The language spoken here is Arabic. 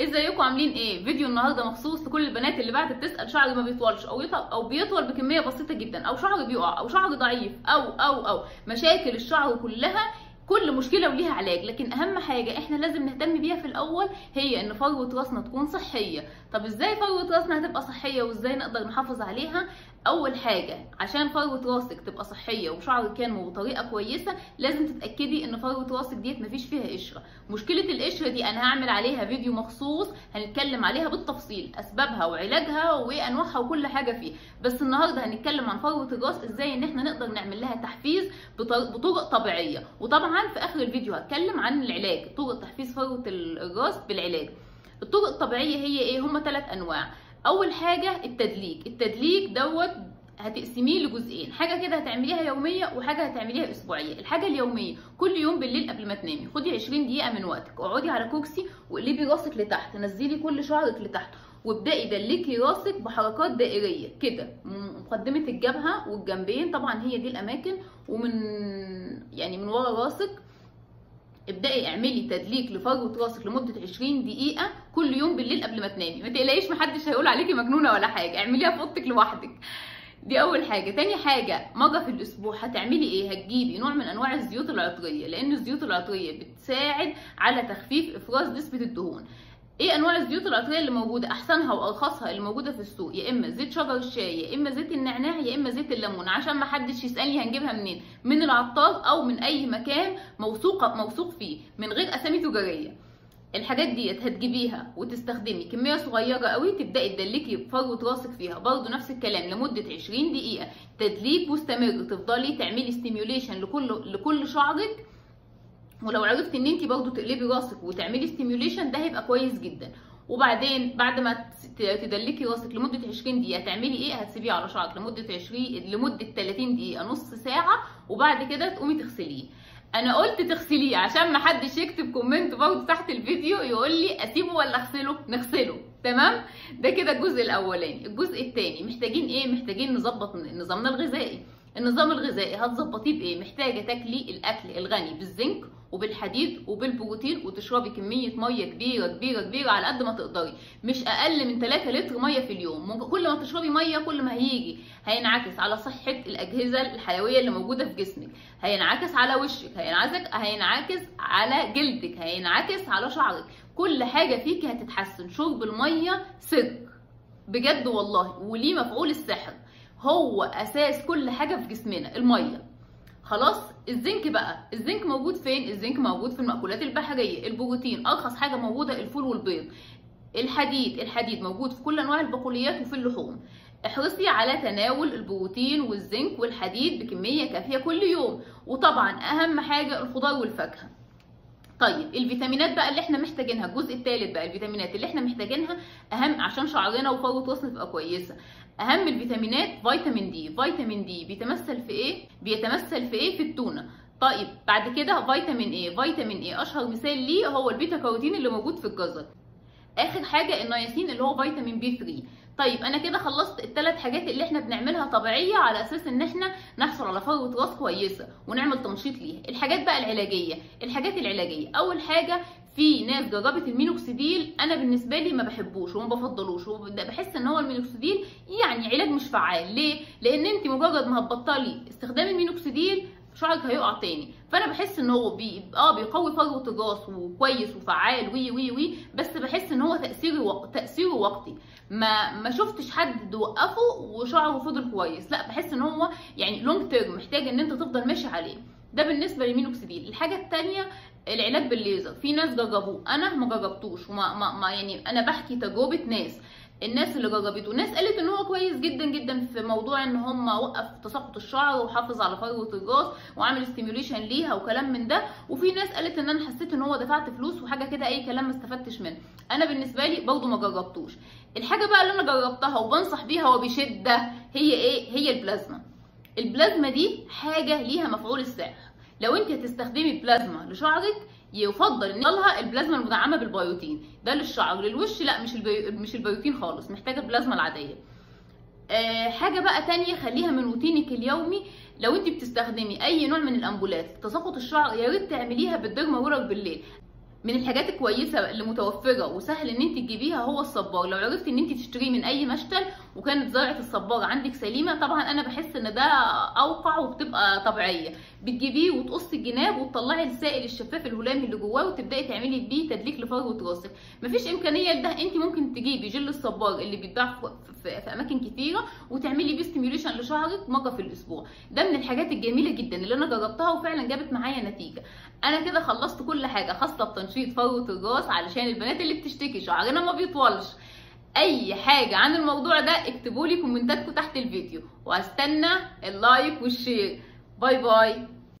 ازيكم؟ عاملين إيه؟ فيديو النهارده مخصوص لكل البنات اللي بعتت تسأل شعري ما بيطولش أو يطول أو بيطول بكمية بسيطة جدا أو شعري بيقع أو شعري ضعيف أو أو أو. مشاكل الشعر كلها كل مشكلة وليها علاج لكن أهم حاجة إحنا لازم نهتم بيها في الأول هي إن فروه راسنا تكون صحية. طب إزاي فروه راسنا هتبقى صحية وإزاي نقدر نحافظ عليها؟ أول حاجة عشان فروه راسك تبقى صحية وشعرك كان بطريقه كويسة لازم تتأكدي إن فروه راسك ديت مفيش فيها قشرة. مشكلة القشرة دي أنا هعمل عليها فيديو مخصوص هنتكلم عليها بالتفصيل أسبابها وعلاجها وأنواعها وكل حاجة فيه بس النهارده هنتكلم عن فروه الراس إزاي إن إحنا نقدر نعمل لها تحفيز بطرق طبيعية. وطبعا في آخر الفيديو هتكلم عن العلاج طرق تحفيز فروه الراس بالعلاج. الطرق الطبيعية هي إيه؟ هما ثلاث أنواع. أول حاجة التدليك. التدليك دوت هتقسميه لجزئين. حاجة كده هتعمليها يومية وحاجة هتعمليها أسبوعية. الحاجة اليومية كل يوم بالليل قبل ما تنامي. خدي 20 دقيقة من وقتك. اقعدي على كرسي واقلبي راسك لتحت. نزلي كل شعرك لتحت. وابدأي دلكي راسك بحركات دائرية كده. مقدمة الجبهة والجنبين. طبعا هي دي الأماكن. ومن يعني من ورا راسك ابدأي اعملي تدليك لفروه راسك لمدة 20 دقيقة كل يوم بالليل قبل ما تنامي. ما تقلقيش محدش هيقول عليكي مجنونة ولا حاجة. اعمليها في أوضتك لوحدك. دي أول حاجة. تاني حاجة مرة في الأسبوع هتعملي إيه؟ هتجيبي نوع من أنواع الزيوت العطرية لأن الزيوت العطرية بتساعد على تخفيف إفراز نسبة الدهون. إيه انواع الزيوت العطريه اللي موجوده؟ احسنها وارخصها اللي موجوده في السوق يا اما زيت شجر الشاي يا اما زيت النعناع يا اما زيت الليمون عشان ما حدش يسألني هنجيبها منين من العطار أو من اي مكان موثوقه موثوق فيه من غير اسامي تجاريه. الحاجات ديت هتجيبيها وتستخدمي. كمية صغيرة قوي تبدأي تدلكي فروه راسك فيها. برضو نفس الكلام لمدة 20 دقيقة تدليك مستمر تفضلي تعملي stimulation لكل لكل شعرك ولو عرفت إن انت برضو تقلبي راسك وتعملي stimulation ده هيبقى كويس جدا. وبعدين بعد ما تدلكي راسك لمدة 20 دقيقة تعملي إيه؟ هتسيبيه على شعرك لمدة 20 لمدة 30 دقيقة نص ساعة وبعد كده تقومي تغسليه. أنا قلت تغسليه عشان ما حدش يكتب comment برضه تحت الفيديو يقول لي أسيبه ولا أغسله؟ نغسله. تمام؟ ده كده الجزء الأولاني. الجزء الثاني محتاجين إيه؟ محتاجين نظبط نظامنا الغذائي. النظام الغذائي هتظبطيه بإيه؟ محتاجة تاكلي الأكل الغني بالزنك وبالحديد وبالبروتين وتشربي كمية مية كبيرة كبيرة كبيرة على قد ما تقدري. مش أقل من 3 لتر مية في اليوم. كل ما تشربي مية كل ما هيجي. هينعكس على صحة الأجهزة الحيوية اللي موجودة في جسمك. هينعكس على وشك. هينعكس هينعكس على جلدك. هينعكس على شعرك. كل حاجة فيكي هتتحسن. شرب المية سر بجد والله. وليه مفعول السحر. هو أساس كل حاجة في جسمنا المية. خلاص؟ الزنك بقى الزنك موجود فين؟ الزنك موجود في المأكولات البحرية البروتين أرخص حاجة موجودة الفول والبيض. الحديد الحديد موجود في كل أنواع البقوليات وفي اللحوم. احرصي على تناول البروتين والزنك والحديد بكمية كافية كل يوم. وطبعا أهم حاجة الخضار والفاكهة. طيب الفيتامينات بقى اللي إحنا محتاجينها الجزء الثالث بقى الفيتامينات اللي إحنا محتاجينها أهم عشان شعرنا وفروه راسنا تبقى كويسة. أهم الفيتامينات vitamin D vitamin D بيتمثل في إيه؟ بيتمثل في إيه؟ في التونة. طيب بعد كده vitamin A vitamin A أشهر مثال ليه هو ال beta carotene اللي موجود في الجزر. آخر حاجة النياسين اللي هو vitamin B 3 طيب أنا كده خلصت الثلاث حاجات اللي إحنا بنعملها طبيعية على أساس إن إحنا نحصل على فروه راس كويسة ونعمل تنشيط ليها. الحاجات بقى العلاجية. الحاجات العلاجية. أول حاجة في ناس جربت المينوكسيديل أنا بالنسبة لي ما بحبوش وما بفضلوش بحس إن هو المينوكسيديل يعني علاج مش فعال. ليه؟ لأن أنت مجرد ما هتبطلي استخدام المينوكسيديل شعرك هيقع تاني. فأنا بحس إن هو بي... آه بيقوي فروه الراس وكويس وفعال وي وي وي بس بحس إن هو تاثيره و... تاثيره وقتي. ما ما شفتش حد وقفه وشعره فضل كويس. لأ بحس إن هو يعني long term محتاج إن أنت تفضل ماشي عليه. ده بالنسبة للمينوكسيديل الحاجة الثانية العلاج بالليزر. في ناس جربوه أنا ما جربتوش. وما ما, ما يعني أنا بحكي تجربة ناس. الناس اللي جربته ناس قالت إن هو كويس جدا جدا في موضوع إن هم وقف تساقط الشعر وحافظ على فروه الرأس وعامل stimulation ليها وكلام من ده. وفي ناس قالت إن أنا حسيت إن هو دفعت فلوس وحاجة كده أي كلام ما استفدتش منه. أنا بالنسبة لي برضه ما جربتوش. الحاجة بقى اللي أنا جربتها وبنصح بيها وبشده هي إيه؟ هي البلازما. البلازما دي حاجة ليها مفعول السحر لو انت هتستخدمي بلازما لشعرك يفضل ان لها البلازما المدعمة بالبيوتين. ده للشعر. للوش لا مش البي... مش البيوتين خالص محتاجة البلازما العادية. آه حاجة بقى تانية خليها من روتينك اليومي. لو انت بتستخدمي أي نوع من الأمبولات لتساقط الشعر يا ريت تعمليها بال derma بالليل. من الحاجات الكويسة اللي متوفرة وسهل إن أنت تجيبيها هو الصبار. لو عرفتي إن أنت تشتريه من أي مشتل وكانت زرعة الصبار عندك سليمة طبعا أنا بحس إن ده أوقع وبتبقى طبيعية. بتجيبيه وتقصي الجناب وتطلعي السائل الشفاف الهلامي اللي جواه وتبدأي تعملي بيه تدليك لفروه راسك مفيش إمكانية لده. أنت ممكن تجيبي جل الصبار اللي بيتباع في, أماكن كتيرة وتعملي بيه ستيميوليشن لشعرك مرة في الأسبوع. ده من الحاجات الجميلة جدا اللي أنا جربتها وفعلا جابت معايا نتيجة. أنا كده خلصت كل حاجة خاصة بتنشيط فروه الراس علشان البنات اللي بتشتكي. شعرنا ما بيطولش. أي حاجة عن الموضوع ده اكتبوا لي كومنتاتكم تحت الفيديو. وهستنى ال like وال share. bye bye.